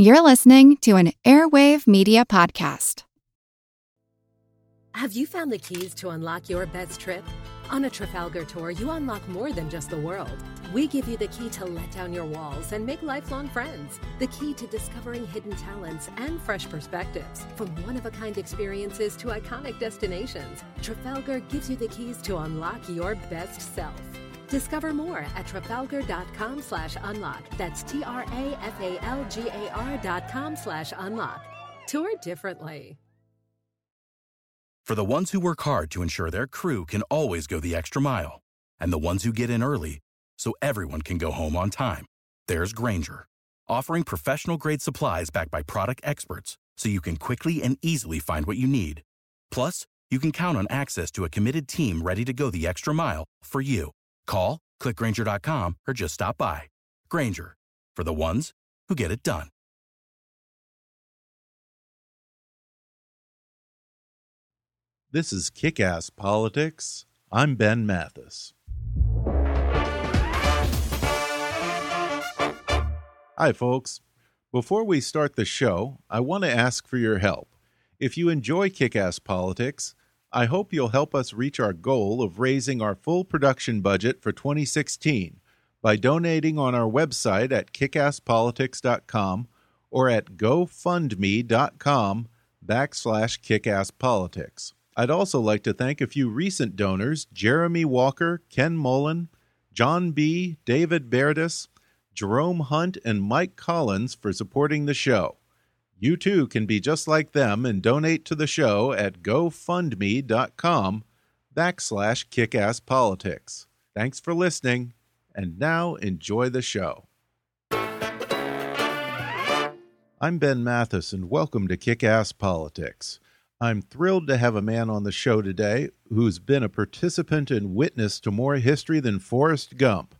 You're listening to an Airwave Media Podcast. Have you found the keys to unlock your best trip? On a Trafalgar tour, you unlock more than just the world. We give you the key to let down your walls and make lifelong friends. The key to discovering hidden talents and fresh perspectives. From one of a kind experiences to iconic destinations, Trafalgar gives you the keys to unlock your best self. Discover more at trafalgar.com slash unlock. That's T R A F A L G A R dot com slash unlock. Tour differently. For the ones who work hard to ensure their crew can always go the extra mile, and the ones who get in early so everyone can go home on time, there's Grainger, offering professional grade supplies backed by product experts so you can quickly and easily find what you need. Plus, you can count on access to a committed team ready to go the extra mile for you. Call, clickgrainger.com, or just stop by. Grainger, for the ones who get it done. This is Kick Ass Politics. I'm Ben Mathis. Hi, folks. Before we start the show, I want to ask for your help. If you enjoy Kick Ass Politics, I hope you'll help us reach our goal of raising our full production budget for 2016 by donating on our website at kickasspolitics.com or at gofundme.com backslash kickasspolitics. I'd also like to thank a few recent donors Jeremy Walker, Ken Mullen, John B., David Berdis, Jerome Hunt, and Mike Collins for supporting the show. You too can be just like them and donate to the show at gofundme.com backslash kickasspolitics. Thanks for listening, and now enjoy the show. I'm Ben Mathis, and welcome to Kick Ass Politics. I'm thrilled to have a man on the show today who's been a participant and witness to more history than Forrest Gump.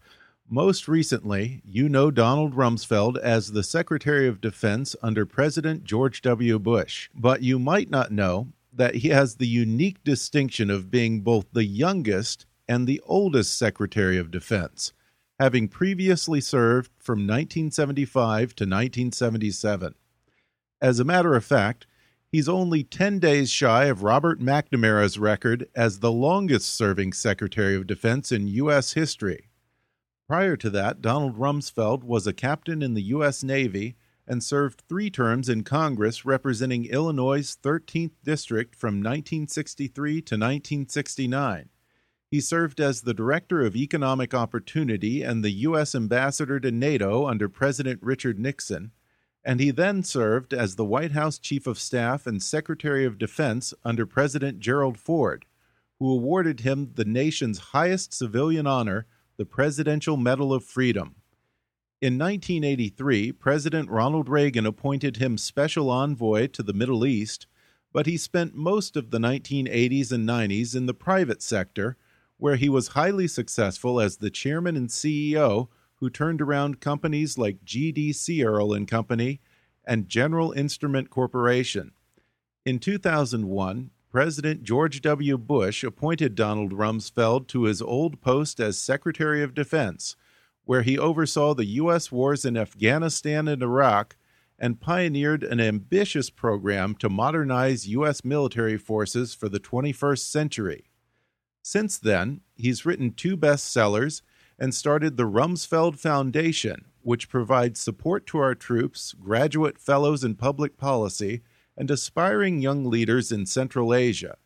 Most recently, you know Donald Rumsfeld as the Secretary of Defense under President George W. Bush, but you might not know that he has the unique distinction of being both the youngest and the oldest Secretary of Defense, having previously served from 1975 to 1977. As a matter of fact, he's only 10 days shy of Robert McNamara's record as the longest serving Secretary of Defense in U.S. history. Prior to that, Donald Rumsfeld was a captain in the U.S. Navy and served three terms in Congress representing Illinois' 13th District from 1963 to 1969. He served as the Director of Economic Opportunity and the U.S. Ambassador to NATO under President Richard Nixon, and he then served as the White House Chief of Staff and Secretary of Defense under President Gerald Ford, who awarded him the nation's highest civilian honor the Presidential Medal of Freedom. In 1983, President Ronald Reagan appointed him special envoy to the Middle East, but he spent most of the 1980s and 90s in the private sector, where he was highly successful as the chairman and CEO who turned around companies like GD Searle and Company and General Instrument Corporation. In 2001, President George W. Bush appointed Donald Rumsfeld to his old post as Secretary of Defense, where he oversaw the U.S. wars in Afghanistan and Iraq and pioneered an ambitious program to modernize U.S. military forces for the 21st century. Since then, he's written two bestsellers and started the Rumsfeld Foundation, which provides support to our troops, graduate fellows in public policy, and aspiring young leaders in Central Asia.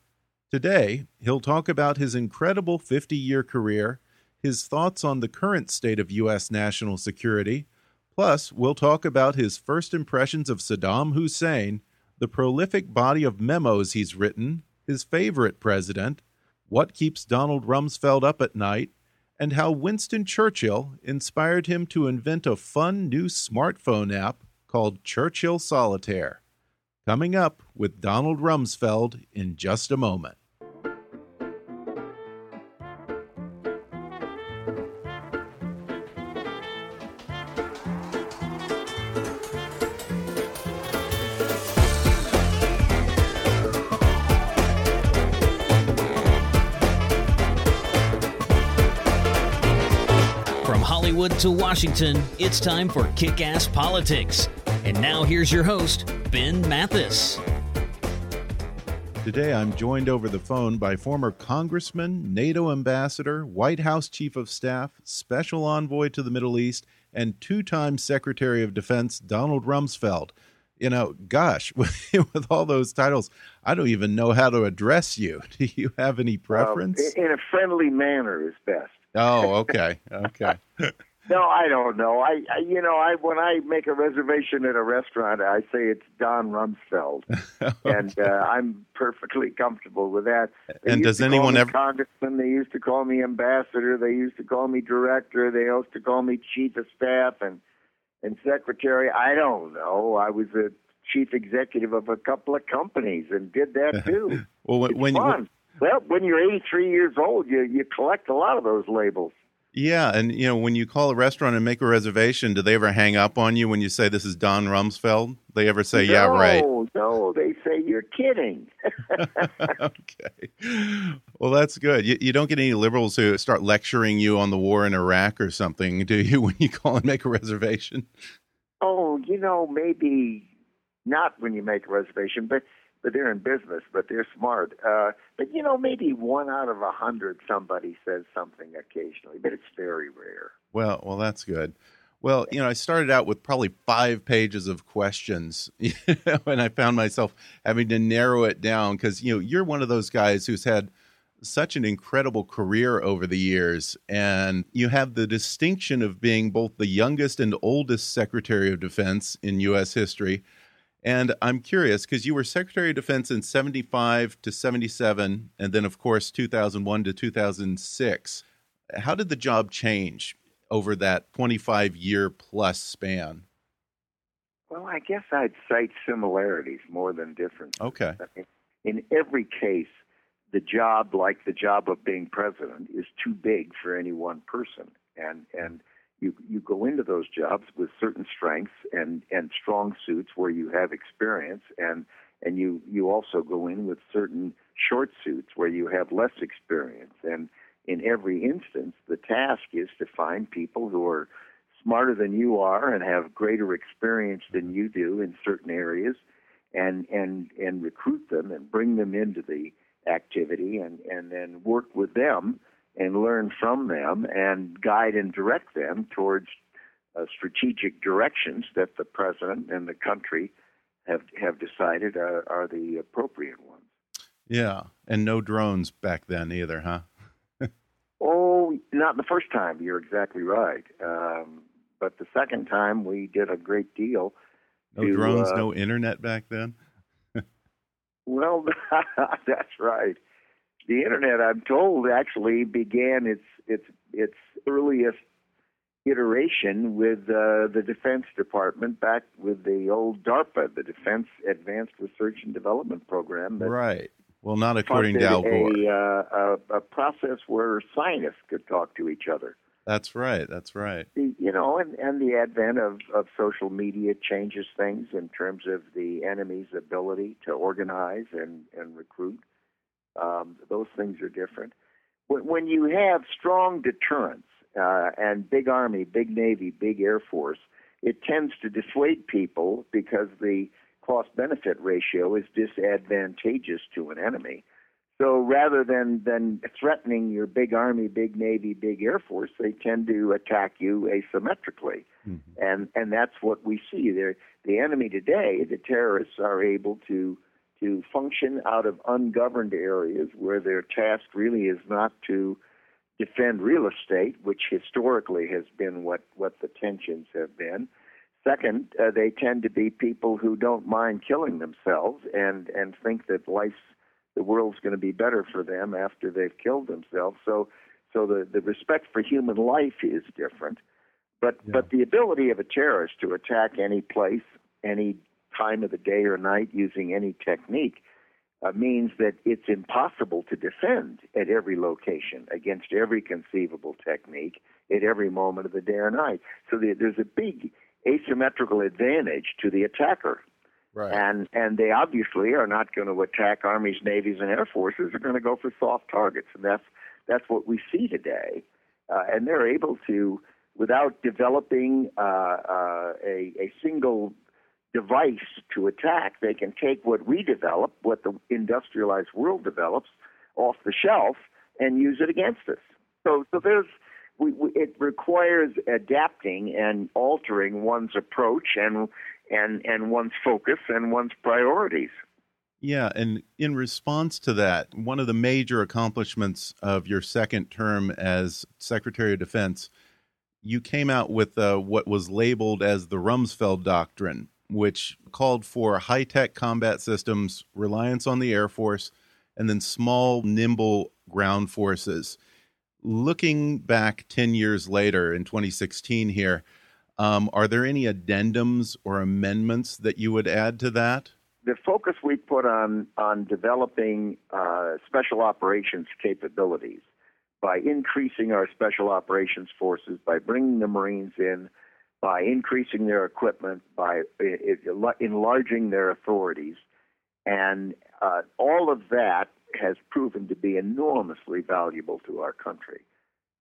Today, he'll talk about his incredible 50 year career, his thoughts on the current state of U.S. national security, plus, we'll talk about his first impressions of Saddam Hussein, the prolific body of memos he's written, his favorite president, what keeps Donald Rumsfeld up at night, and how Winston Churchill inspired him to invent a fun new smartphone app called Churchill Solitaire. Coming up with Donald Rumsfeld in just a moment. From Hollywood to Washington, it's time for Kick Ass Politics. And now here's your host, Ben Mathis. Today I'm joined over the phone by former Congressman, NATO Ambassador, White House Chief of Staff, Special Envoy to the Middle East, and two time Secretary of Defense Donald Rumsfeld. You know, gosh, with all those titles, I don't even know how to address you. Do you have any preference? in a friendly manner is best. Oh, okay. Okay. No, I don't know. I, I, you know, I when I make a reservation at a restaurant, I say it's Don Rumsfeld, okay. and uh, I'm perfectly comfortable with that. They and does anyone ever? Congressman, they used to call me ambassador. They used to call me director. They used to call me chief of staff and and secretary. I don't know. I was a chief executive of a couple of companies and did that too. well, when, when. You, well, when you're 83 years old, you you collect a lot of those labels. Yeah, and you know when you call a restaurant and make a reservation, do they ever hang up on you when you say this is Don Rumsfeld? They ever say, no, "Yeah, right"? No, they say you're kidding. okay, well that's good. You, you don't get any liberals who start lecturing you on the war in Iraq or something, do you? When you call and make a reservation? Oh, you know, maybe not when you make a reservation, but but they're in business, but they're smart. Uh, but you know, maybe one out of a hundred somebody says something occasionally, but it's very rare. Well, well, that's good. Well, you know, I started out with probably five pages of questions, you know, and I found myself having to narrow it down because you know you're one of those guys who's had such an incredible career over the years, and you have the distinction of being both the youngest and oldest Secretary of Defense in U.S. history and I'm curious because you were Secretary of Defense in 75 to 77, and then, of course, 2001 to 2006. How did the job change over that 25 year plus span? Well, I guess I'd cite similarities more than differences. Okay. In every case, the job, like the job of being president, is too big for any one person. And, and you you go into those jobs with certain strengths and and strong suits where you have experience and and you you also go in with certain short suits where you have less experience. And in every instance the task is to find people who are smarter than you are and have greater experience than you do in certain areas and and and recruit them and bring them into the activity and and then work with them and learn from them and guide and direct them towards uh, strategic directions that the president and the country have have decided are, are the appropriate ones. Yeah, and no drones back then either, huh? oh, not the first time. You're exactly right. Um, but the second time, we did a great deal. No to, drones, uh, no internet back then. well, that's right the internet, I'm told, actually began its its its earliest iteration with uh, the Defense Department back with the old DARPA, the Defense Advanced Research and Development Program. right. Well, not according to Al Gore. A, uh, a, a, process where scientists could talk to each other. That's right. That's right. The, you know, and, and the advent of, of social media changes things in terms of the enemy's ability to organize and, and recruit. Um, those things are different. When, when you have strong deterrence uh, and big army, big navy, big air force, it tends to dissuade people because the cost benefit ratio is disadvantageous to an enemy. So rather than, than threatening your big army, big navy, big air force, they tend to attack you asymmetrically. Mm-hmm. And and that's what we see there. The enemy today, the terrorists are able to to function out of ungoverned areas where their task really is not to defend real estate, which historically has been what, what the tensions have been. Second, uh, they tend to be people who don't mind killing themselves and, and think that life's the world's going to be better for them after they've killed themselves. So, so the, the respect for human life is different. But yeah. but the ability of a terrorist to attack any place, any time of the day or night using any technique uh, means that it's impossible to defend at every location against every conceivable technique at every moment of the day or night. So the, there's a big asymmetrical advantage to the attacker. Right. And and they obviously are not going to attack armies, navies, and air forces. They're going to go for soft targets, and that's that's what we see today. Uh, and they're able to, without developing uh, uh, a, a single device to attack. They can take what we develop, what the industrialized world develops, off the shelf and use it against us. So, so there's we, we, it requires adapting and altering one's approach and and and one's focus and one's priorities. Yeah, and in response to that, one of the major accomplishments of your second term as Secretary of Defense, you came out with uh, what was labeled as the Rumsfeld Doctrine, which called for high tech combat systems, reliance on the Air Force, and then small, nimble ground forces. Looking back 10 years later in 2016 here, um, are there any addendums or amendments that you would add to that? The focus we put on, on developing uh, special operations capabilities by increasing our special operations forces, by bringing the Marines in, by increasing their equipment, by enlarging their authorities, and uh, all of that has proven to be enormously valuable to our country.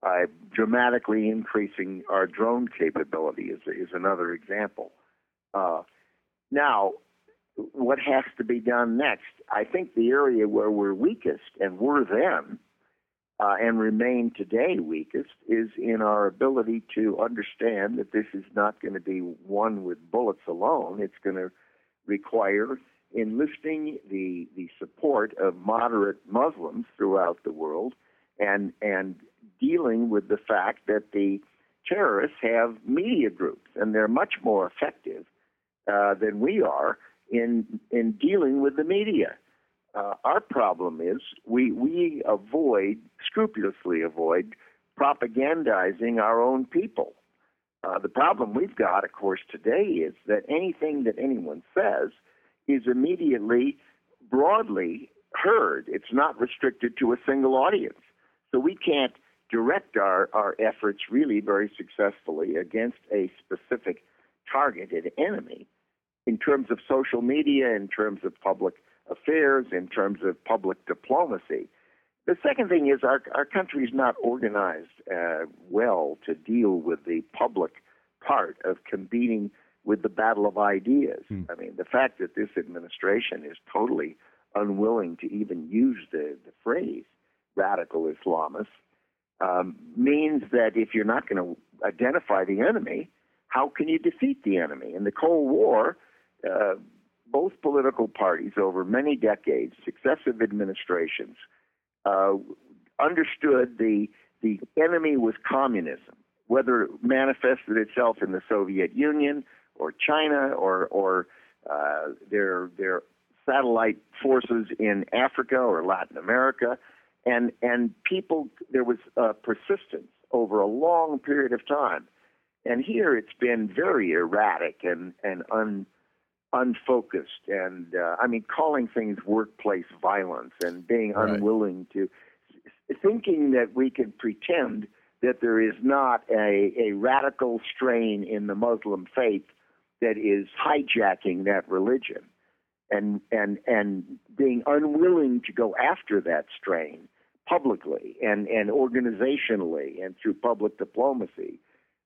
Uh, dramatically increasing our drone capability is, is another example. Uh, now, what has to be done next? I think the area where we're weakest, and were then, uh, and remain today weakest, is in our ability to understand that this is not going to be won with bullets alone. It's going to require enlisting the the support of moderate Muslims throughout the world, and and dealing with the fact that the terrorists have media groups, and they're much more effective uh, than we are in in dealing with the media. Uh, our problem is we we avoid scrupulously avoid propagandizing our own people. Uh, the problem we've got, of course, today is that anything that anyone says is immediately broadly heard. It's not restricted to a single audience. So we can't direct our, our efforts really very successfully against a specific targeted enemy in terms of social media, in terms of public affairs, in terms of public diplomacy. The second thing is our, our country is not organized uh, well to deal with the public part of competing with the battle of ideas. Hmm. I mean, the fact that this administration is totally unwilling to even use the, the phrase radical Islamists um, means that if you're not going to identify the enemy, how can you defeat the enemy? In the Cold War, uh, both political parties over many decades, successive administrations, uh, understood the the enemy was communism, whether it manifested itself in the Soviet Union or China or or uh, their their satellite forces in Africa or Latin America. And and people there was persistence over a long period of time, and here it's been very erratic and and un unfocused and uh, I mean calling things workplace violence and being right. unwilling to thinking that we can pretend that there is not a, a radical strain in the Muslim faith that is hijacking that religion and and and being unwilling to go after that strain publicly and and organizationally and through public diplomacy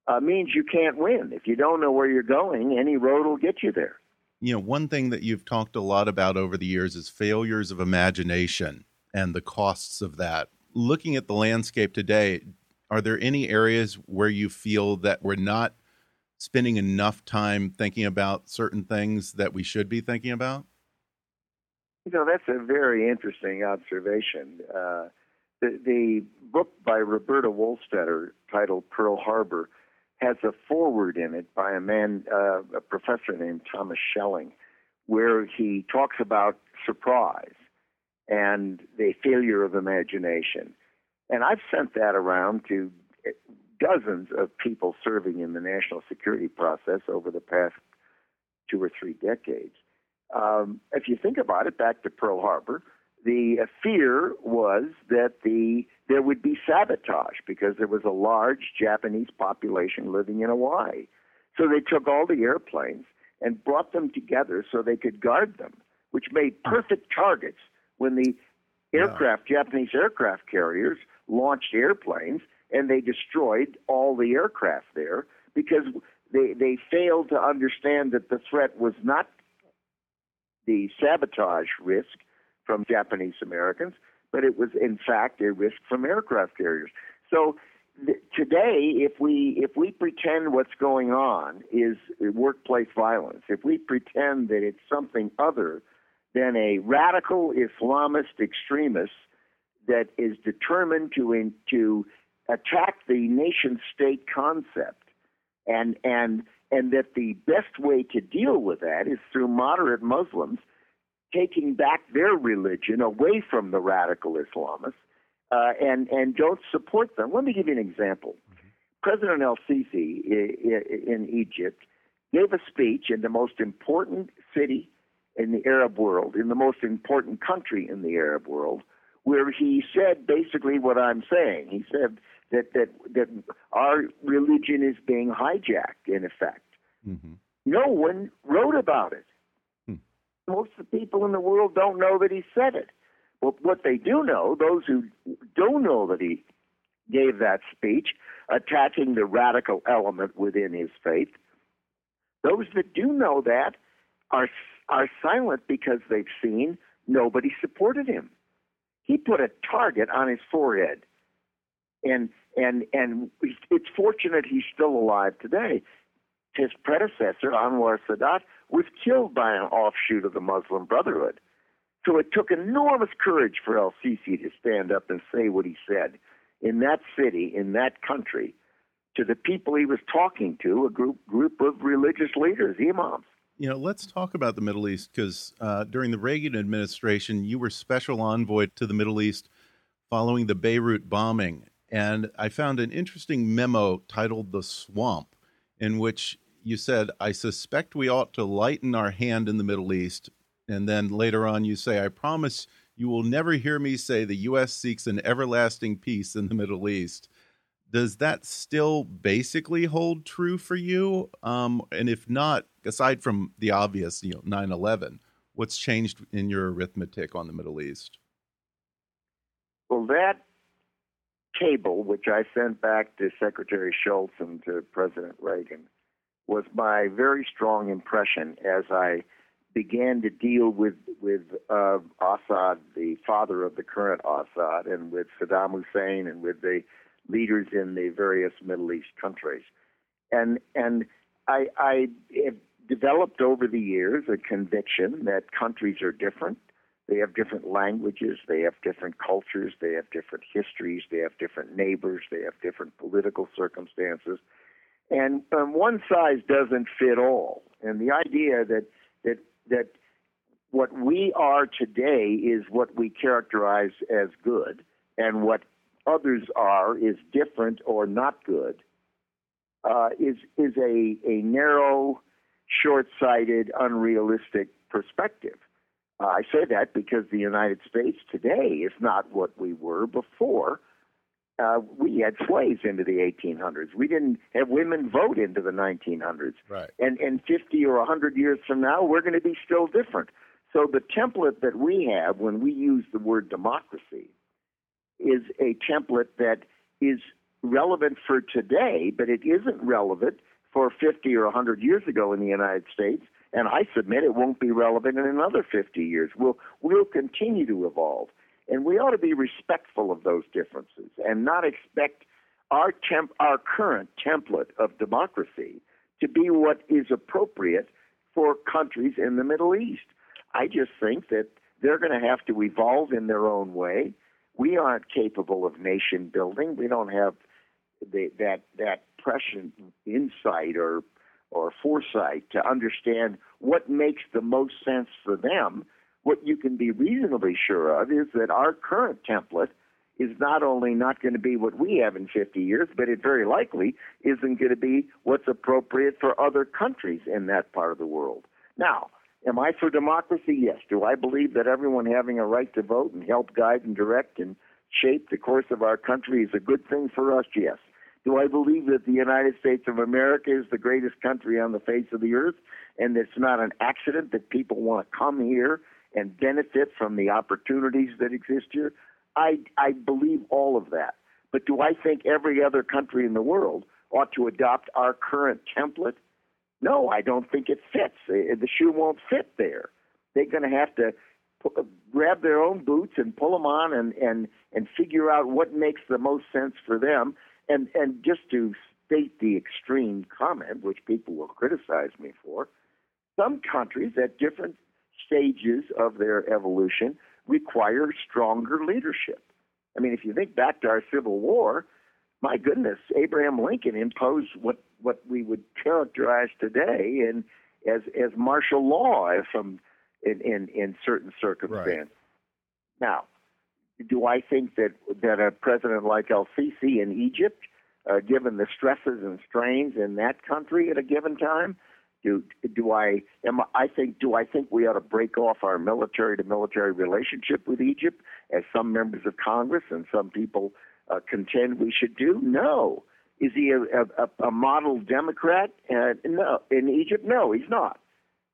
uh, means you can't win. If you don't know where you're going, any road will get you there. You know, one thing that you've talked a lot about over the years is failures of imagination and the costs of that. Looking at the landscape today, are there any areas where you feel that we're not spending enough time thinking about certain things that we should be thinking about? You know, that's a very interesting observation. Uh, the, the book by Roberta Wohlstetter titled Pearl Harbor has a foreword in it by a man, uh, a professor named Thomas Schelling, where he talks about surprise and the failure of imagination. And I've sent that around to dozens of people serving in the national security process over the past two or three decades. Um, if you think about it, back to Pearl Harbor, the uh, fear was that the there would be sabotage because there was a large Japanese population living in Hawaii. So they took all the airplanes and brought them together so they could guard them, which made ah. perfect targets when the aircraft, yeah. Japanese aircraft carriers, launched airplanes and they destroyed all the aircraft there because they they failed to understand that the threat was not the sabotage risk from Japanese Americans, but it was in fact a risk from aircraft carriers. So th- today, if we if we pretend what's going on is workplace violence, if we pretend that it's something other than a radical Islamist extremist that is determined to in, to attack the nation state concept and and and that the best way to deal with that is through moderate Muslims taking back their religion away from the radical Islamists uh, and and don't support them. Let me give you an example. Mm-hmm. President El Sisi in Egypt gave a speech in the most important city in the Arab world, in the most important country in the Arab world, where he said basically what I'm saying. He said that that that our religion is being hijacked in effect. Mm-hmm. No one wrote about it. Most of the people in the world don't know that he said it. But what they do know, those who don't know that he gave that speech, attacking the radical element within his faith, those that do know that are are silent because they've seen nobody supported him. He put a target on his forehead and and and it's fortunate he's still alive today. His predecessor Anwar Sadat was killed by an offshoot of the Muslim Brotherhood. So it took enormous courage for El Sisi to stand up and say what he said in that city, in that country, to the people he was talking to, a group group of religious leaders, imams. You know, let's talk about the Middle East because uh, during the Reagan administration, you were special envoy to the Middle East following the Beirut bombing, and I found an interesting memo titled The Swamp, in which you said, I suspect we ought to lighten our hand in the Middle East. And then later on, you say, I promise you will never hear me say the U.S. seeks an everlasting peace in the Middle East. Does that still basically hold true for you? Um, and if not, aside from the obvious, you know, 9 11, what's changed in your arithmetic on the Middle East? Well, that cable, which I sent back to Secretary Shultz and to President Reagan, was my very strong impression as I began to deal with with uh, Assad, the father of the current Assad, and with Saddam Hussein, and with the leaders in the various Middle East countries, and and I, I have developed over the years a conviction that countries are different, they have different languages, they have different cultures, they have different histories, they have different neighbors, they have different political circumstances. And um, one size doesn't fit all. And the idea that that that what we are today is what we characterize as good, and what others are is different or not good, uh, is is a a narrow, short-sighted, unrealistic perspective. Uh, I say that because the United States today is not what we were before. Uh, we had slaves into the 1800s. We didn't have women vote into the 1900s. Right. And and 50 or 100 years from now, we're going to be still different. So the template that we have when we use the word democracy is a template that is relevant for today, but it isn't relevant for 50 or 100 years ago in the United States and I submit it won't be relevant in another 50 years. We'll, we'll continue to evolve. And we ought to be respectful of those differences and not expect our, temp, our current template of democracy to be what is appropriate for countries in the Middle East. I just think that they're going to have to evolve in their own way. We aren't capable of nation building. We don't have the, that that prescient insight or or foresight to understand what makes the most sense for them, what you can be reasonably sure of is that our current template is not only not going to be what we have in 50 years, but it very likely isn't going to be what's appropriate for other countries in that part of the world. Now, am I for democracy? Yes. Do I believe that everyone having a right to vote and help guide and direct and shape the course of our country is a good thing for us? Yes. Do I believe that the United States of America is the greatest country on the face of the earth and it's not an accident that people want to come here and benefit from the opportunities that exist here? I, I believe all of that. But do I think every other country in the world ought to adopt our current template? No, I don't think it fits. The shoe won't fit there. They're going to have to uh, grab their own boots and pull them on and, and, and figure out what makes the most sense for them. And, and just to state the extreme comment, which people will criticize me for, some countries at different stages of their evolution require stronger leadership. I mean, if you think back to our Civil War, my goodness, Abraham Lincoln imposed what, what we would characterize today in, as, as martial law from in, in, in certain circumstances. Right. Now, do I think that, that a president like El Sisi in Egypt, uh, given the stresses and strains in that country at a given time, do do I am I think do I think we ought to break off our military to military relationship with Egypt as some members of Congress and some people uh, contend we should do? No. Is he a, a, a model Democrat? Uh, no. In Egypt, no, he's not.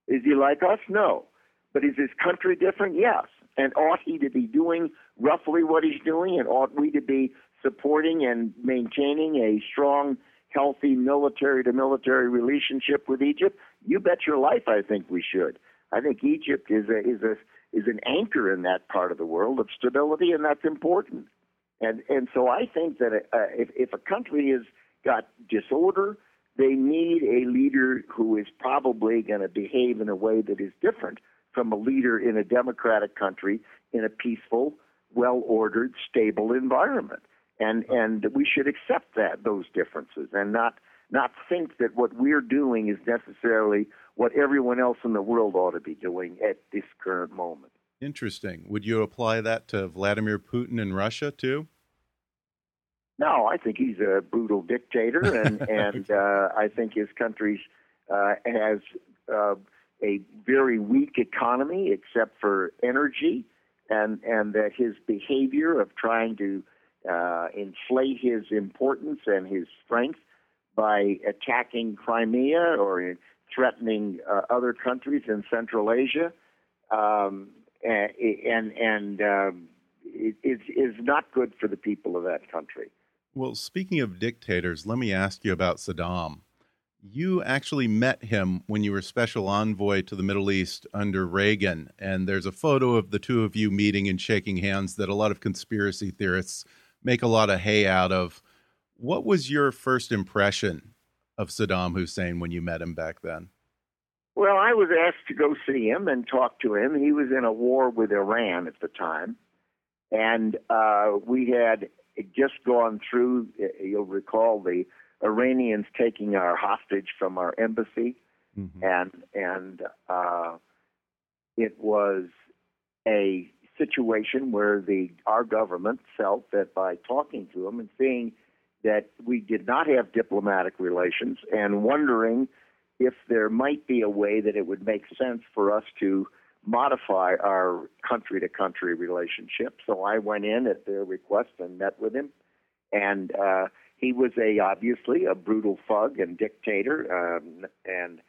Is he like us? No. But is his country different? Yes. And ought he to be doing roughly what he's doing? And ought we to be supporting and maintaining a strong, healthy military to military relationship with Egypt? You bet your life I think we should. I think Egypt is a is a is an anchor in that part of the world of stability, and that's important. And and so I think that uh, if if a country has got disorder, they need a leader who is probably going to behave in a way that is different from a leader in a democratic country in a peaceful, well-ordered, stable environment. And and we should accept that those differences and not not think that what we're doing is necessarily what everyone else in the world ought to be doing at this current moment. Interesting. Would you apply that to Vladimir Putin in Russia too? No, I think he's a brutal dictator, and and uh, I think his country uh, has uh, a very weak economy except for energy, and and that his behavior of trying to uh, inflate his importance and his strength by attacking Crimea or threatening uh, other countries in Central Asia, um, and and um, is is not good for the people of that country. Well, speaking of dictators, let me ask you about Saddam you actually met him when you were special envoy to the Middle East under Reagan. And there's a photo of the two of you meeting and shaking hands that a lot of conspiracy theorists make a lot of hay out of. What was your first impression of Saddam Hussein when you met him back then? Well, I was asked to go see him and talk to him. He was in a war with Iran at the time. And uh, we had just gone through, you'll recall, the Iranians taking our hostage from our embassy, mm-hmm. and and uh, it was a situation where the our government felt that by talking to them and seeing that we did not have diplomatic relations and wondering if there might be a way that it would make sense for us to modify our country to country relationship. So I went in at their request and met with him. And uh, he was a obviously a brutal thug and dictator, um, and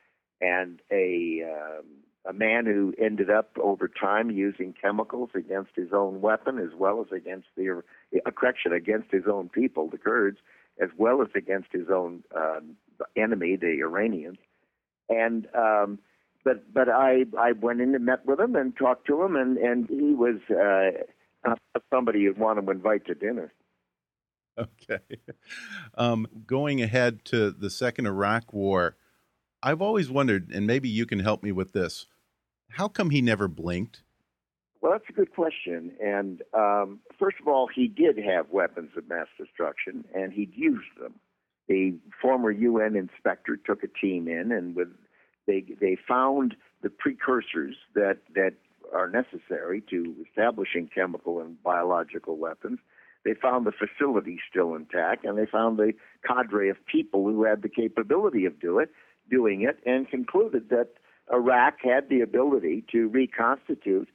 and a um, a man who ended up over time using chemicals against his own weapon as well as against the uh, correction against his own people, the Kurds, as well as against his own uh, enemy, the Iranians. And um, but but I I went in and met with him and talked to him, and and he was uh, somebody you'd want to invite to dinner. Okay. Um, going ahead to the second Iraq War, I've always wondered, and maybe you can help me with this. How come he never blinked? Well, that's a good question. And um, first of all, he did have weapons of mass destruction, and he'd used them. The former UN inspector took a team in, and with they they found the precursors that that are necessary to establishing chemical and biological weapons they found the facility still intact, and they found the cadre of people who had the capability of do it, doing it, and concluded that Iraq had the ability to reconstitute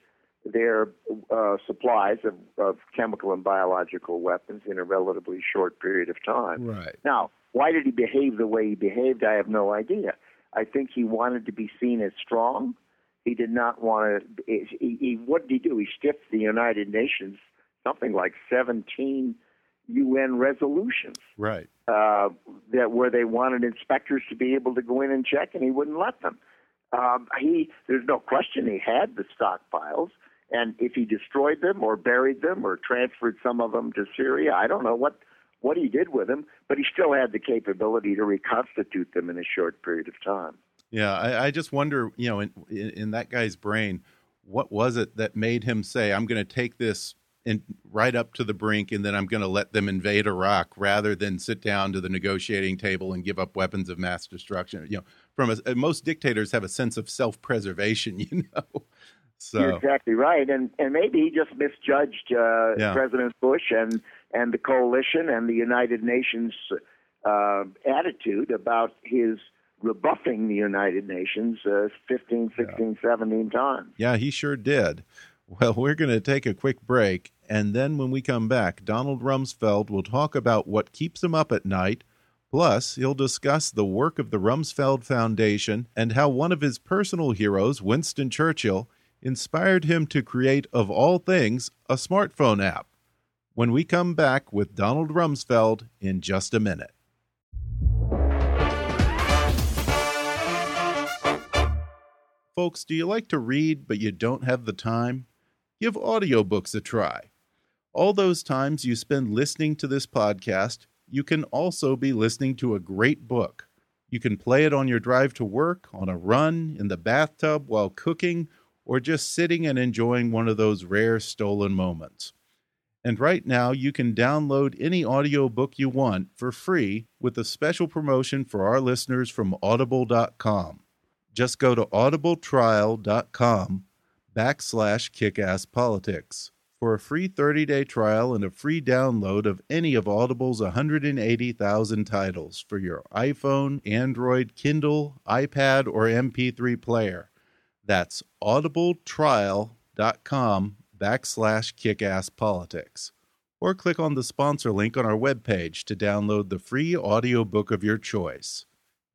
their uh, supplies of, of chemical and biological weapons in a relatively short period of time. Right. Now, why did he behave the way he behaved? I have no idea. I think he wanted to be seen as strong. He did not want to. He, he, what did he do? He stiffed the United Nations something like 17 UN resolutions. Right. uh, that where they wanted inspectors to be able to go in and check, and he wouldn't let them. Um, he, there's no question he had the stockpiles, and if he destroyed them or buried them or transferred some of them to Syria, I don't know what what he did with them, but he still had the capability to reconstitute them in a short period of time. Yeah, I, I just wonder, you know, in, in, in that guy's brain, what was it that made him say, "I'm going to take this and right up to the brink, and then I'm going to let them invade Iraq rather than sit down to the negotiating table and give up weapons of mass destruction. You know, from a, most dictators have a sense of self-preservation. You know, so you're exactly right, and and maybe he just misjudged uh, yeah. President Bush and and the coalition and the United Nations uh, attitude about his rebuffing the United Nations uh, 15, 16, yeah. 17 times. Yeah, he sure did. Well, we're going to take a quick break, and then when we come back, Donald Rumsfeld will talk about what keeps him up at night. Plus, he'll discuss the work of the Rumsfeld Foundation and how one of his personal heroes, Winston Churchill, inspired him to create, of all things, a smartphone app. When we come back with Donald Rumsfeld in just a minute. Folks, do you like to read but you don't have the time? give audiobooks a try. All those times you spend listening to this podcast, you can also be listening to a great book. You can play it on your drive to work, on a run, in the bathtub, while cooking, or just sitting and enjoying one of those rare stolen moments. And right now, you can download any audiobook you want for free with a special promotion for our listeners from audible.com. Just go to audibletrial.com backslash kickasspolitics for a free 30-day trial and a free download of any of Audible's 180,000 titles for your iPhone, Android, Kindle, iPad, or MP3 player. That's audibletrial.com backslash kickasspolitics. Or click on the sponsor link on our webpage to download the free audiobook of your choice.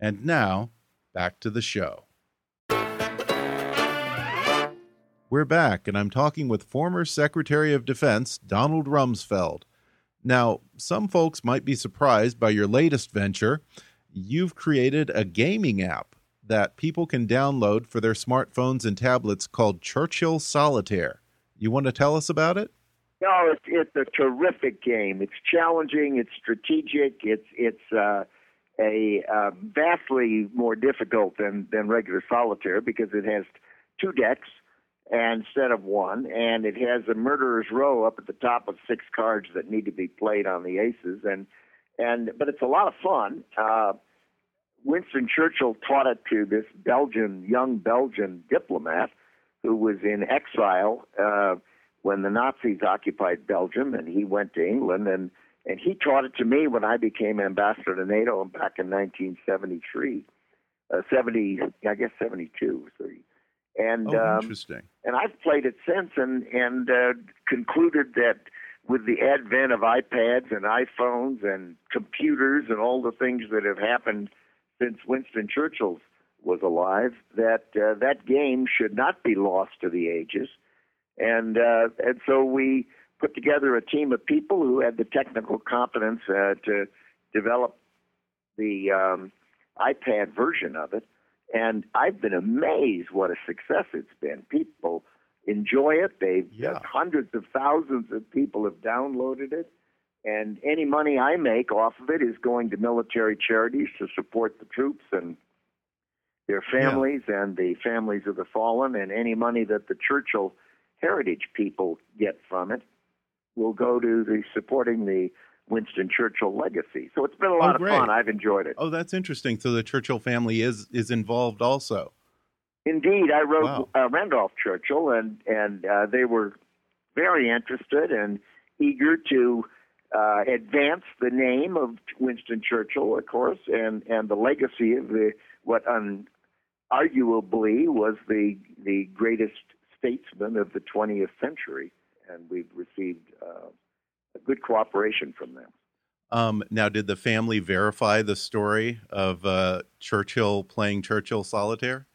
And now, back to the show. We're back, and I'm talking with former Secretary of Defense Donald Rumsfeld. Now, some folks might be surprised by your latest venture. You've created a gaming app that people can download for their smartphones and tablets called Churchill Solitaire. You want to tell us about it? No, it's, it's a terrific game. It's challenging. It's strategic. It's it's uh, a uh, vastly more difficult than than regular solitaire because it has two decks instead of one, and it has a murderer's row up at the top of six cards that need to be played on the aces, and and but it's a lot of fun. Uh, Winston Churchill taught it to this Belgian young Belgian diplomat who was in exile uh, when the Nazis occupied Belgium, and he went to England and and he taught it to me when I became ambassador to NATO back in 1973, uh, 70, I guess 72. So and oh, um, interesting. And I've played it since, and and uh, concluded that with the advent of iPads and iPhones and computers and all the things that have happened since Winston Churchill was alive, that uh, that game should not be lost to the ages. And uh, and so we put together a team of people who had the technical competence uh, to develop the um, iPad version of it. And I've been amazed what a success it's been. People enjoy it. They've yeah. Uh, hundreds of thousands of people have downloaded it. And any money I make off of it is going to military charities to support the troops and their families yeah. and the families of the fallen. And any money that the Churchill heritage people get from it will go to the supporting the Winston Churchill legacy. So it's been a lot oh, of fun. I've enjoyed it. Oh, that's interesting. So the Churchill family is is involved also. Indeed, I wrote wow. uh, Randolph Churchill, and and uh, they were very interested and eager to uh, advance the name of Winston Churchill, of course, and and the legacy of the what un, arguably was the the greatest statesman of the 20th century, and we've received uh, good cooperation from them. Um, now, did the family verify the story of uh, Churchill playing Churchill solitaire?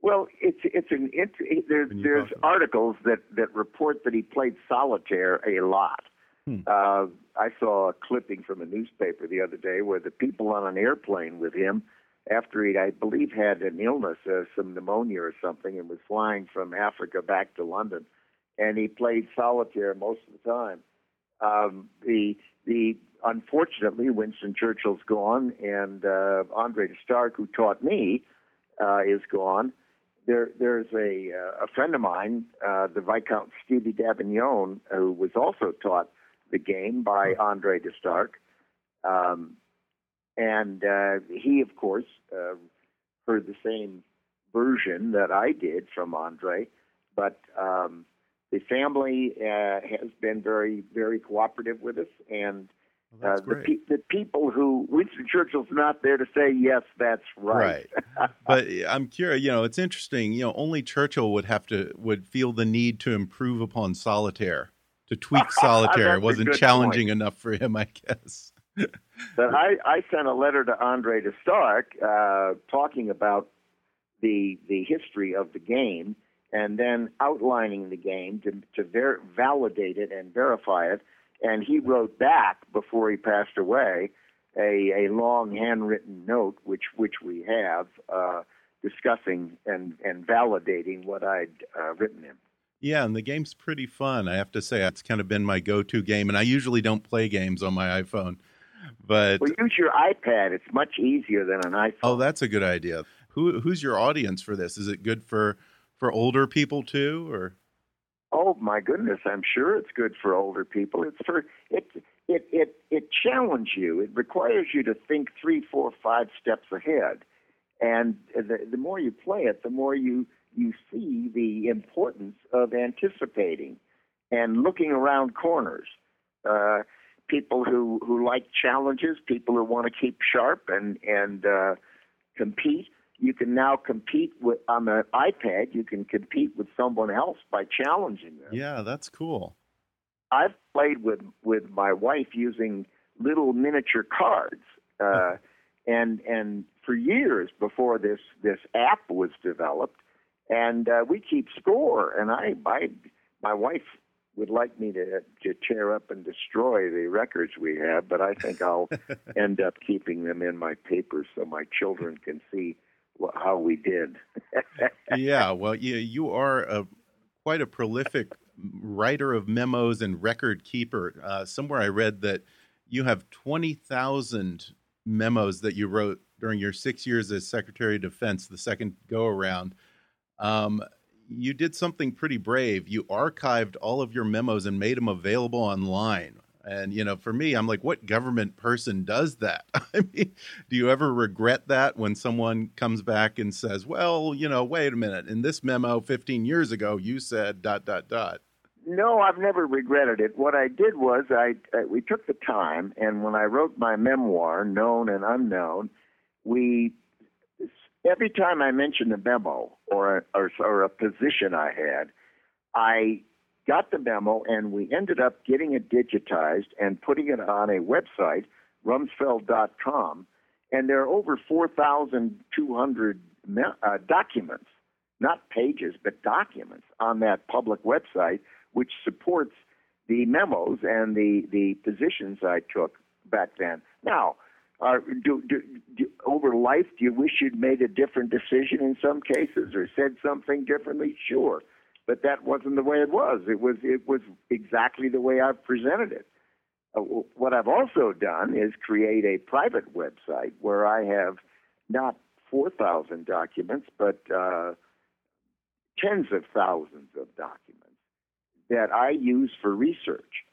Well, it's it's an it, there's there's articles that that report that he played solitaire a lot, Hmm. Uh, I saw a clipping from a newspaper the other day where the people on an airplane with him, after he, I believe, had an illness, uh, some pneumonia or something, and was flying from Africa back to London, and he played solitaire most of the time. Um, the the unfortunately, Winston Churchill's gone, and uh, Andre Staercke, who taught me, uh, is gone. There, there's a uh, a friend of mine, uh, the Viscount Stevie Davignon, who was also taught the game by Andre de Staercke, um, and uh, he, of course, heard the same version that I did from Andre, but um, the family uh, has been very, very cooperative with us, and well, uh, the, pe- the people who Winston Churchill's not there to say yes, that's right. Right. but I'm curious. You know, it's interesting. You know, only Churchill would have to would feel the need to improve upon solitaire, to tweak solitaire. it wasn't challenging point. enough for him, I guess. but I, I sent a letter to Andre de Staercke uh, talking about the the history of the game and then outlining the game to to ver- validate it and verify it and he wrote back before he passed away a, a long handwritten note, which which we have, uh, discussing and, and validating what I'd uh, written him. Yeah, and the game's pretty fun. I have to say, it's kind of been my go-to game, and I usually don't play games on my iPhone. But well, use your iPad. It's much easier than an iPhone. Oh, that's a good idea. Who who's your audience for this? Is it good for for older people too, or? Oh my goodness, I'm sure it's good for older people. It's for it it it it challenges you. It requires you to think three, four, five steps ahead. And the the more you play it, the more you you see the importance of anticipating and looking around corners. Uh, people who who like challenges, people who want to keep sharp and and uh, compete you can now compete with on the iPad. You can compete with someone else by challenging them. Yeah, that's cool. I've played with with my wife using little miniature cards, uh, and and for years before this this app was developed, and uh, we keep score. And I, I my wife would like me to to tear up and destroy the records we have, but I think I'll end up keeping them in my papers so my children can see how we did. yeah, well, you you are a quite a prolific writer of memos and record keeper. Uh, somewhere I read that you have twenty thousand memos that you wrote during your six years as Secretary of Defense, the second go around. Um, you did something pretty brave. You archived all of your memos and made them available online. And you know, for me, I'm like, what government person does that? I mean, do you ever regret that when someone comes back and says, "Well, you know, wait a minute, in this memo 15 years ago, you said dot dot dot." No, I've never regretted it. What I did was I, I we took the time, and when I wrote my memoir, Known and Unknown, we every time I mentioned a memo or a, or, or a position I had, I got the memo, and we ended up getting it digitized and putting it on a website, rumsfeld.com. And there are over 4,200 uh, documents, not pages, but documents on that public website, which supports the memos and the, the positions I took back then. Now, uh, do, do, do, over life, do you wish you'd made a different decision in some cases or said something differently? Sure but that wasn't the way it was. It was it was exactly the way I've presented it. Uh, what I've also done is create a private website where I have not 4,000 documents, but uh, tens of thousands of documents that I use for research.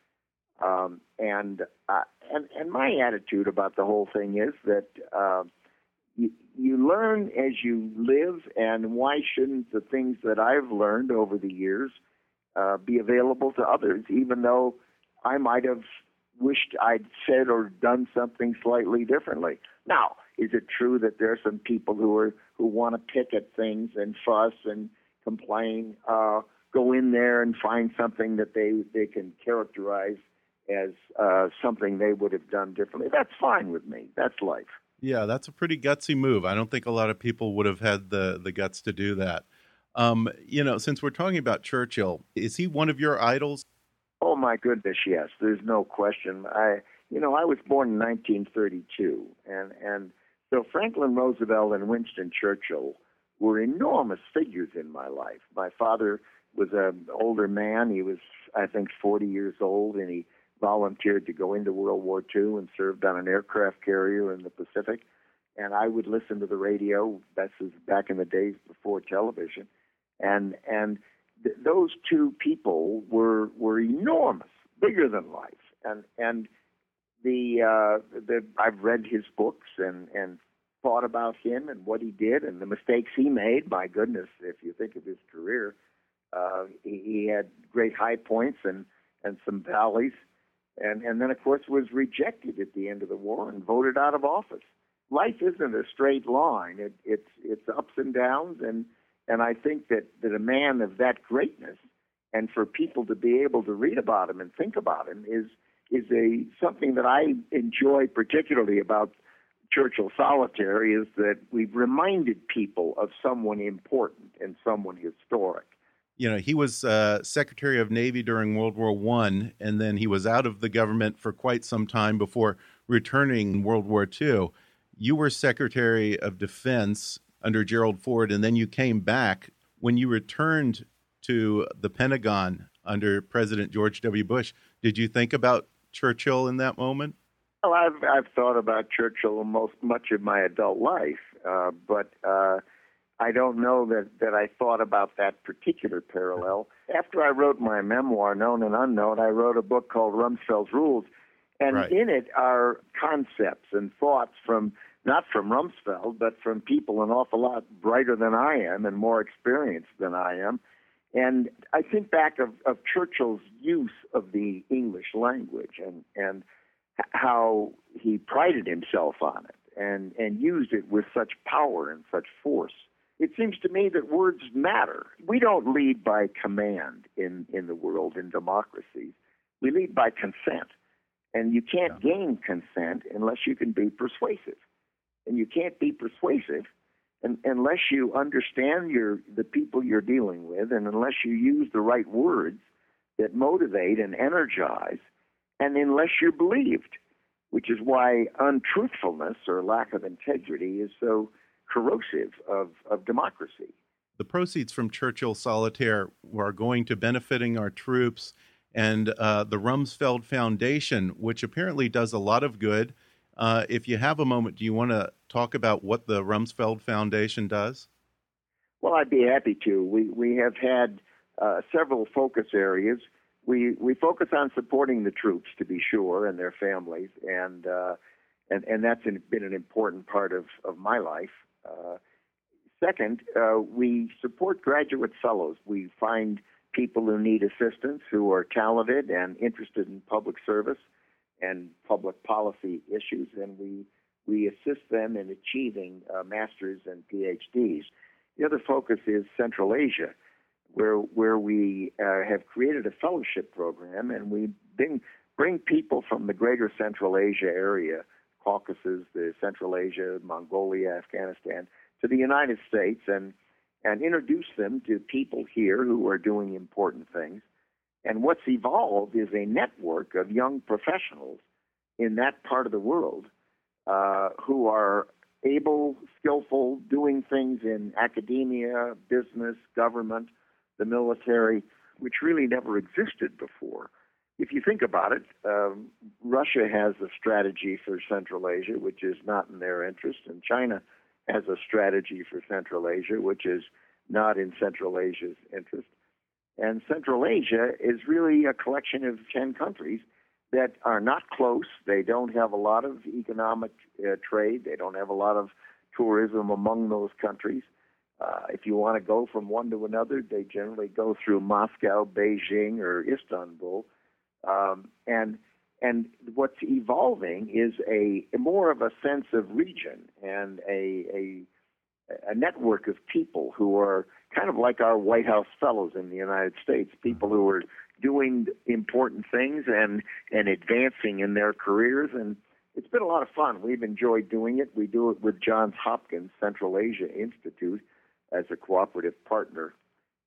Um, and, uh, and and my attitude about the whole thing is that uh, you, learn as you live, and why shouldn't the things that I've learned over the years uh, be available to others, even though I might have wished I'd said or done something slightly differently. Now, is it true that there are some people who are who want to pick at things and fuss and complain? Uh, go in there and find something that they they can characterize as uh, something they would have done differently. That's fine with me. That's life. Yeah, that's a pretty gutsy move. I don't think a lot of people would have had the the guts to do that. Um, you know, since we're talking about Churchill, is he one of your idols? Oh my goodness, yes. There's no question. I, you know, I was born in 1932, and and so Franklin Roosevelt and Winston Churchill were enormous figures in my life. My father was an older man. He was, I think, 40 years old, and he volunteered to go into World War II and served on an aircraft carrier in the Pacific. And I would listen to the radio. This is back in the days before television, and and th- those two people were were enormous, bigger than life, and and the uh, the I've read his books and and thought about him and what he did and the mistakes he made. My goodness, if you think of his career, uh, he, he had great high points and and some valleys, and and then of course was rejected at the end of the war and voted out of office. Life isn't a straight line. It, it's it's ups and downs, and and I think that that a man of that greatness, and for people to be able to read about him and think about him is is a something that I enjoy particularly about Churchill Solitaire is that we've reminded people of someone important and someone historic. You know, he was uh, Secretary of Navy during World War One, and then he was out of the government for quite some time before returning in World War Two. You were Secretary of Defense under Gerald Ford, and then you came back. When you returned to the Pentagon under President George W. Bush, did you think about Churchill in that moment? Well, I've I've thought about Churchill most much of my adult life, uh, but uh, I don't know that that I thought about that particular parallel. After I wrote my memoir, Known and Unknown, I wrote a book called Rumsfeld's Rules, and right. in it are concepts and thoughts from not from Rumsfeld, but from people an awful lot brighter than I am and more experienced than I am. And I think back of, of Churchill's use of the English language and, and how he prided himself on it and, and used it with such power and such force. It seems to me that words matter. We don't lead by command in, in the world in democracies. We lead by consent. And you can't yeah. gain consent unless you can be persuasive. And you can't be persuasive and, unless you understand your the people you're dealing with and unless you use the right words that motivate and energize and unless you're believed, which is why untruthfulness or lack of integrity is so corrosive of, of democracy. The proceeds from Churchill Solitaire are going to benefiting our troops and uh, the Rumsfeld Foundation, which apparently does a lot of good. Uh, if you have a moment, do you want to talk about what the Rumsfeld Foundation does? Well, I'd be happy to. We we have had uh, several focus areas we we focus on supporting the troops to be sure and their families, and uh, and and that's been an important part of of my life. Uh, second, uh, we support graduate fellows. We find people who need assistance who are talented and interested in public service and public policy issues, and we we assist them in achieving uh, masters and PhDs. The other focus is Central Asia where where we uh, have created a fellowship program, and we bring bring people from the greater Central Asia area, Caucasus, the Central Asia, Mongolia, Afghanistan, to the United States, and and introduce them to people here who are doing important things. And what's evolved is a network of young professionals in that part of the world uh, who are able, skillful, doing things in academia, business, government, the military, which really never existed before. If you think about it, um, Russia has a strategy for Central Asia, which is not in their interest, and China has a strategy for Central Asia, which is not in Central Asia's interest. And Central Asia is really a collection of 10 countries that are not close. They don't have a lot of economic uh, trade, they don't have a lot of tourism among those countries. Uh, if you want to go from one to another, they generally go through Moscow, Beijing, or Istanbul. Um, and and what's evolving is a more of a sense of region and a, a a network of people who are kind of like our White House fellows in the United States, people who are doing important things and and advancing in their careers and it's been a lot of fun. We've enjoyed doing it. We do it with Johns Hopkins Central Asia Institute as a cooperative partner.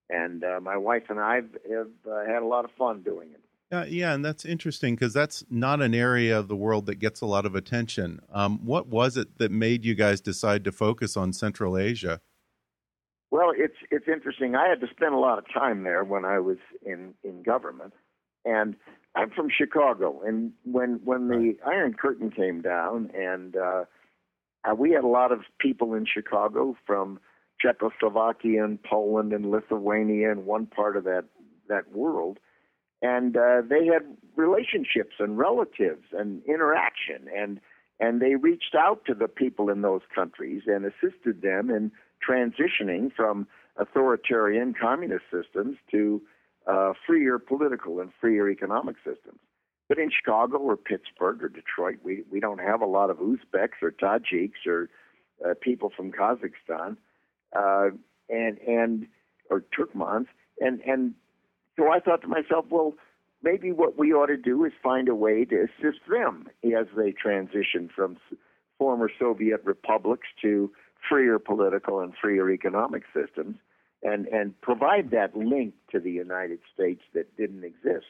And uh, my wife and I have, have uh, had a lot of fun doing it. Uh, yeah, and that's interesting because that's not an area of the world that gets a lot of attention. Um, what was it that made you guys decide to focus on Central Asia? Well, it's it's interesting. I had to spend a lot of time there when I was in in government, and I'm from Chicago. And when when the Iron Curtain came down, and uh, uh, we had a lot of people in Chicago from Czechoslovakia and Poland and Lithuania and one part of that that world, and uh, they had relationships and relatives and interaction and and they reached out to the people in those countries and assisted them in transitioning from authoritarian communist systems to uh, freer political and freer economic systems. But in Chicago or Pittsburgh or Detroit, we, we don't have a lot of Uzbeks or Tajiks or uh, people from Kazakhstan uh, and and or Turkmens and and so I thought to myself, well, maybe what we ought to do is find a way to assist them as they transition from former Soviet republics to freer political and freer economic systems and, and provide that link to the United States that didn't exist.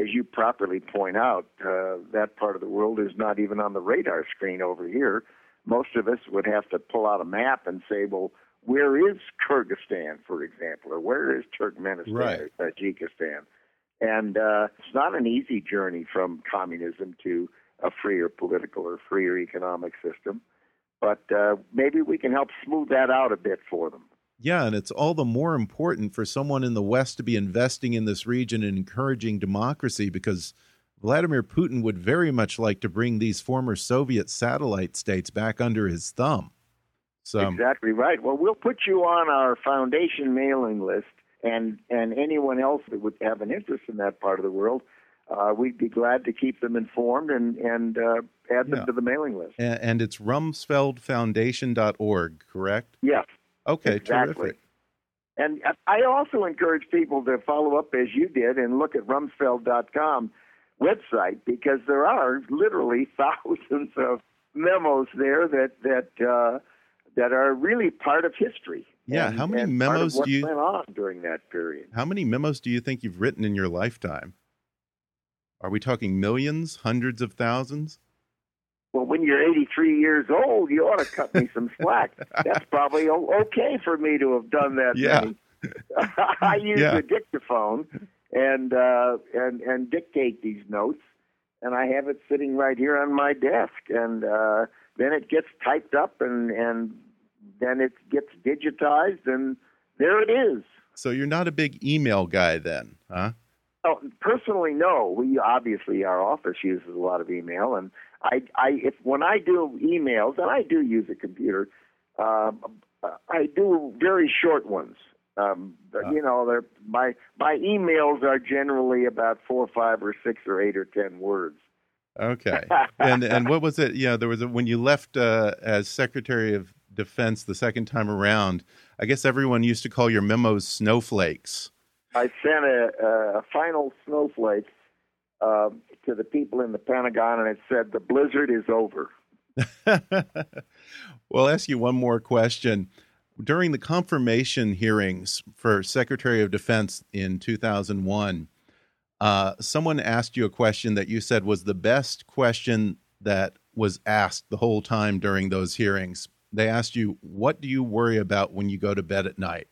As you properly point out, uh, that part of the world is not even on the radar screen over here. Most of us would have to pull out a map and say, well, where is Kyrgyzstan, for example, or where is Turkmenistan right. or Tajikistan? And uh, it's not an easy journey from communism to a freer political or freer economic system, but uh, maybe we can help smooth that out a bit for them. Yeah, and it's all the more important for someone in the West to be investing in this region and encouraging democracy because Vladimir Putin would very much like to bring these former Soviet satellite states back under his thumb. So exactly right. Well, we'll put you on our foundation mailing list, and and anyone else that would have an interest in that part of the world, uh, we'd be glad to keep them informed and and uh, add them yeah. to the mailing list. And, and it's rumsfeldfoundation.org, correct? Yes. Okay, exactly. terrific. And I also encourage people to follow up as you did and look at rumsfeld.com website because there are literally thousands of memos there that that uh, that are really part of history. Yeah, and, how many memos do you went on during that period? How many memos do you think you've written in your lifetime? Are we talking millions, hundreds of thousands? Well, when you're 83 years old, you ought to cut me some slack. That's probably okay for me to have done that. Yeah. I use yeah. the dictaphone and uh, and and dictate these notes, and I have it sitting right here on my desk, and uh, then it gets typed up and and then it gets digitized, and there it is. So you're not a big email guy then, huh? Oh, personally, no. We obviously our office uses a lot of email, and I, I if when I do emails, and I do use a computer, um, I do very short ones. Um, uh. You know, they're, my my emails are generally about four, five, or six, or eight, or ten words. Okay, and and what was it? Yeah, there was a, when you left uh, as Secretary of defense the second time around, I guess everyone used to call your memos snowflakes. I sent a, a final snowflake uh, to the people in the Pentagon, and it said, The blizzard is over. well, I'll ask you one more question. During the confirmation hearings for Secretary of Defense in 2001, uh, someone asked you a question that you said was the best question that was asked the whole time during those hearings they asked you, "What do you worry about when you go to bed at night?"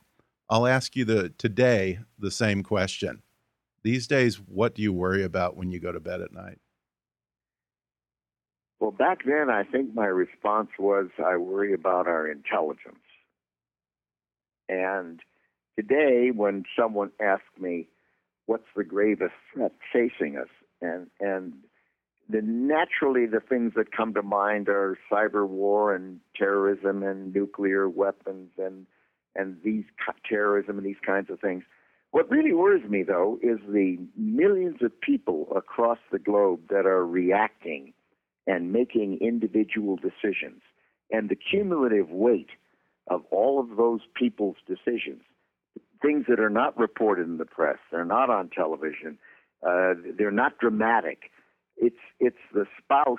I'll ask you the today the same question. These days, what do you worry about when you go to bed at night? Well, back then, I think my response was, "I worry about our intelligence." And today, when someone asks me, "What's the gravest threat facing us?" and and the naturally the things that come to mind are cyber war and terrorism and nuclear weapons and and these terrorism and these kinds of things. What really worries me though is the millions of people across the globe that are reacting and making individual decisions and the cumulative weight of all of those people's decisions things that are not reported in the press they're not on television uh, they're not dramatic it's it's the spouse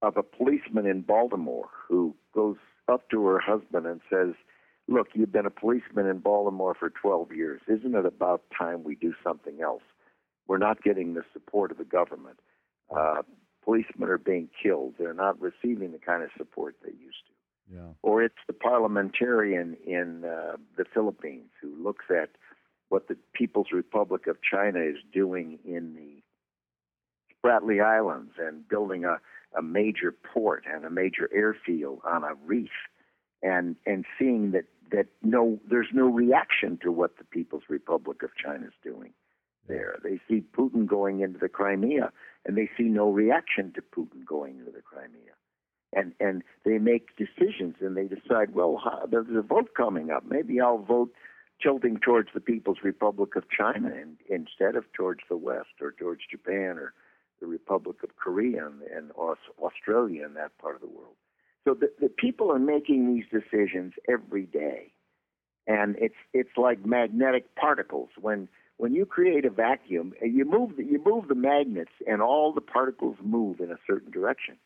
of a policeman in Baltimore who goes up to her husband and says, "Look, you've been a policeman in Baltimore for 12 years. Isn't it about time we do something else?" we're not getting the support of the government. Uh, policemen are being killed. They're not receiving the kind of support they used to. Yeah. Or it's the parliamentarian in uh, the Philippines who looks at what the People's Republic of China is doing in the Spratly Islands and building a, a major port and a major airfield on a reef and and seeing that that no there's no reaction to what the People's Republic of China is doing there. They see Putin going into the Crimea and they see no reaction to Putin going into the Crimea. And and they make decisions and they decide, well, how, there's a vote coming up. Maybe I'll vote tilting towards the People's Republic of China and, instead of towards the West or towards Japan or the Republic of Korea and, and Australia and that part of the world. So the, the people are making these decisions every day, and it's it's like magnetic particles. When when you create a vacuum, you move the, you move the magnets, and all the particles move in a certain direction,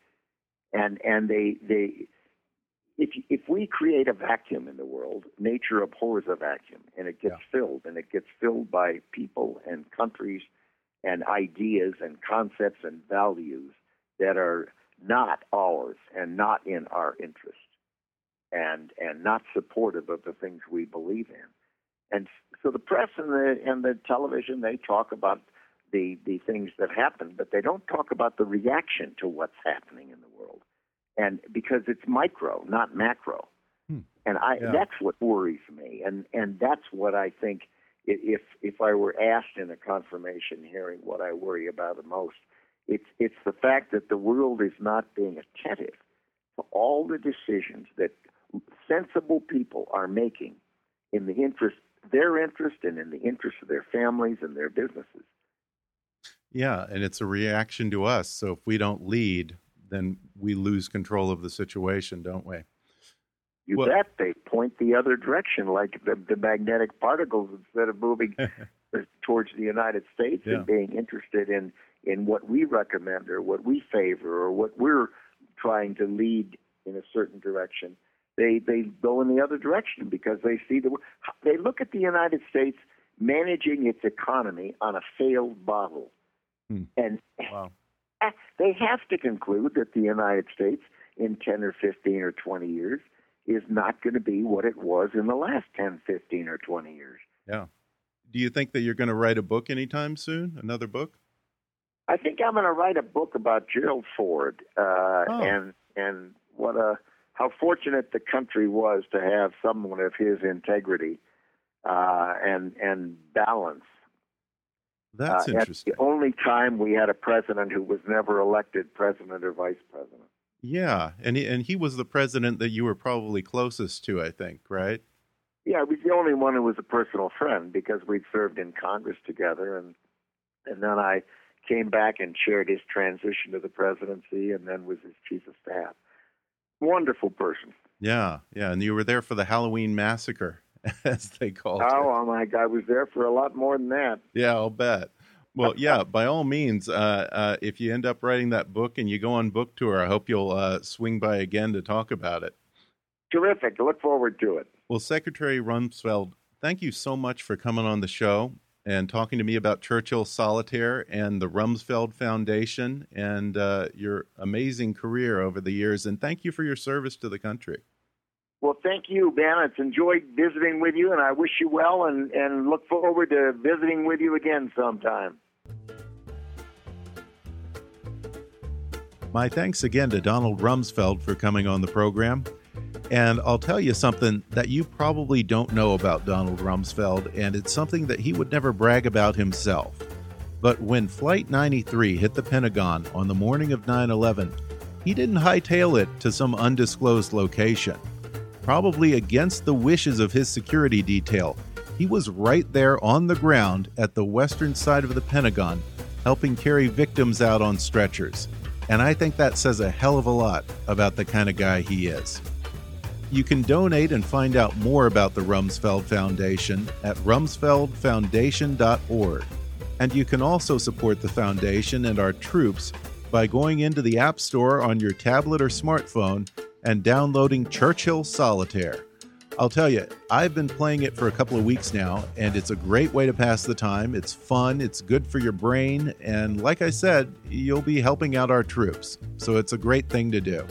and and they they. If, if we create a vacuum in the world, nature abhors a vacuum, and it gets yeah. filled, and it gets filled by people and countries and ideas and concepts and values that are not ours and not in our interest and and not supportive of the things we believe in. And so the press and the and the television they talk about the the things that happen, but they don't talk about the reaction to what's happening in the world. And because it's micro, not macro. Hmm. And I yeah. that's what worries me. And and that's what I think if if I were asked in a confirmation hearing what I worry about the most, it's it's the fact that the world is not being attentive to all the decisions that sensible people are making in the interest their interest and in the interest of their families and their businesses. Yeah, and it's a reaction to us. So if we don't lead, then we lose control of the situation, don't we? You well, bet they point the other direction, like the, the magnetic particles, instead of moving towards the United States yeah. and being interested in in what we recommend or what we favor or what we're trying to lead in a certain direction. They they go in the other direction because they see the they look at the United States managing its economy on a failed model, hmm. and wow. they have to conclude that the United States in 10 or 15 or 20 years is not going to be what it was in the last 10, 15 or 20 years. Yeah. Do you think that you're going to write a book anytime soon? Another book? I think I'm going to write a book about Gerald Ford uh, oh. and and what a how fortunate the country was to have someone of his integrity uh, and and balance. That's uh, interesting. the only time we had a president who was never elected president or vice president. Yeah, and he, and he was the president that you were probably closest to, I think, right? Yeah, he was the only one who was a personal friend because we'd served in Congress together, and and then I came back and chaired his transition to the presidency and then was his chief of staff. Wonderful person. Yeah, yeah. And you were there for the Halloween massacre, as they call oh, it. Oh, my God. I was there for a lot more than that. Yeah, I'll bet. Well, yeah, by all means, uh, uh, if you end up writing that book and you go on book tour, I hope you'll uh, swing by again to talk about it. Terrific. I look forward to it. Well, Secretary Rumsfeld, thank you so much for coming on the show and talking to me about Churchill Solitaire and the Rumsfeld Foundation and uh, your amazing career over the years. And thank you for your service to the country. Well, thank you, Ben. It's enjoyed visiting with you, and I wish you well and, and look forward to visiting with you again sometime. My thanks again to Donald Rumsfeld for coming on the program. And I'll tell you something that you probably don't know about Donald Rumsfeld, and it's something that he would never brag about himself. But when Flight 93 hit the Pentagon on the morning of 9 11, he didn't hightail it to some undisclosed location. Probably against the wishes of his security detail, he was right there on the ground at the western side of the Pentagon, helping carry victims out on stretchers. And I think that says a hell of a lot about the kind of guy he is. You can donate and find out more about the Rumsfeld Foundation at rumsfeldfoundation.org. And you can also support the foundation and our troops by going into the App Store on your tablet or smartphone and downloading Churchill Solitaire. I'll tell you, I've been playing it for a couple of weeks now, and it's a great way to pass the time. It's fun, it's good for your brain, and like I said, you'll be helping out our troops, so it's a great thing to do.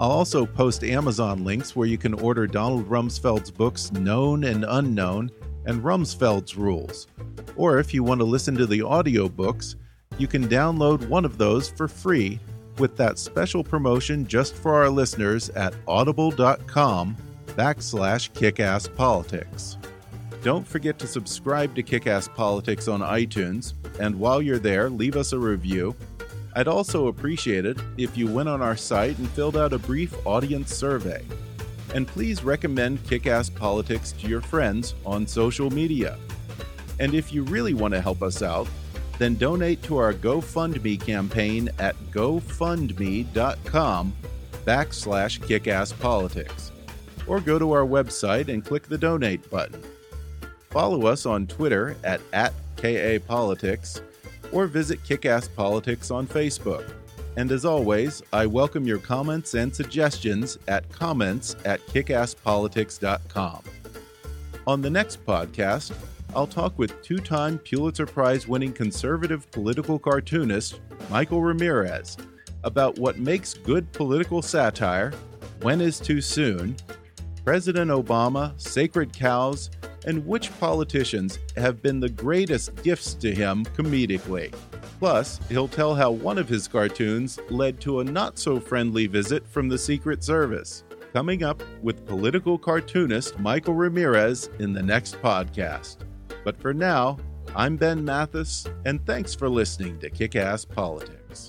I'll also post Amazon links where you can order Donald Rumsfeld's books Known and Unknown and Rumsfeld's Rules. Or if you want to listen to the audiobooks, you can download one of those for free with that special promotion just for our listeners at audible.com backslash kickasspolitics. Don't forget to subscribe to Kickass Politics on iTunes, and while you're there, leave us a review. I'd also appreciate it if you went on our site and filled out a brief audience survey. And please recommend Kickass Politics to your friends on social media. And if you really want to help us out, then donate to our GoFundMe campaign at gofundme.com backslash kickasspolitics or go to our website and click the donate button. Follow us on Twitter at, at KAPolitics or visit Kickass Politics on Facebook. And as always, I welcome your comments and suggestions at comments at kickasspolitics.com. On the next podcast, I'll talk with two time Pulitzer Prize winning conservative political cartoonist Michael Ramirez about what makes good political satire, when is too soon, President Obama, sacred cows, and which politicians have been the greatest gifts to him comedically. Plus, he'll tell how one of his cartoons led to a not so friendly visit from the Secret Service. Coming up with political cartoonist Michael Ramirez in the next podcast. But for now, I'm Ben Mathis, and thanks for listening to Kick Ass Politics.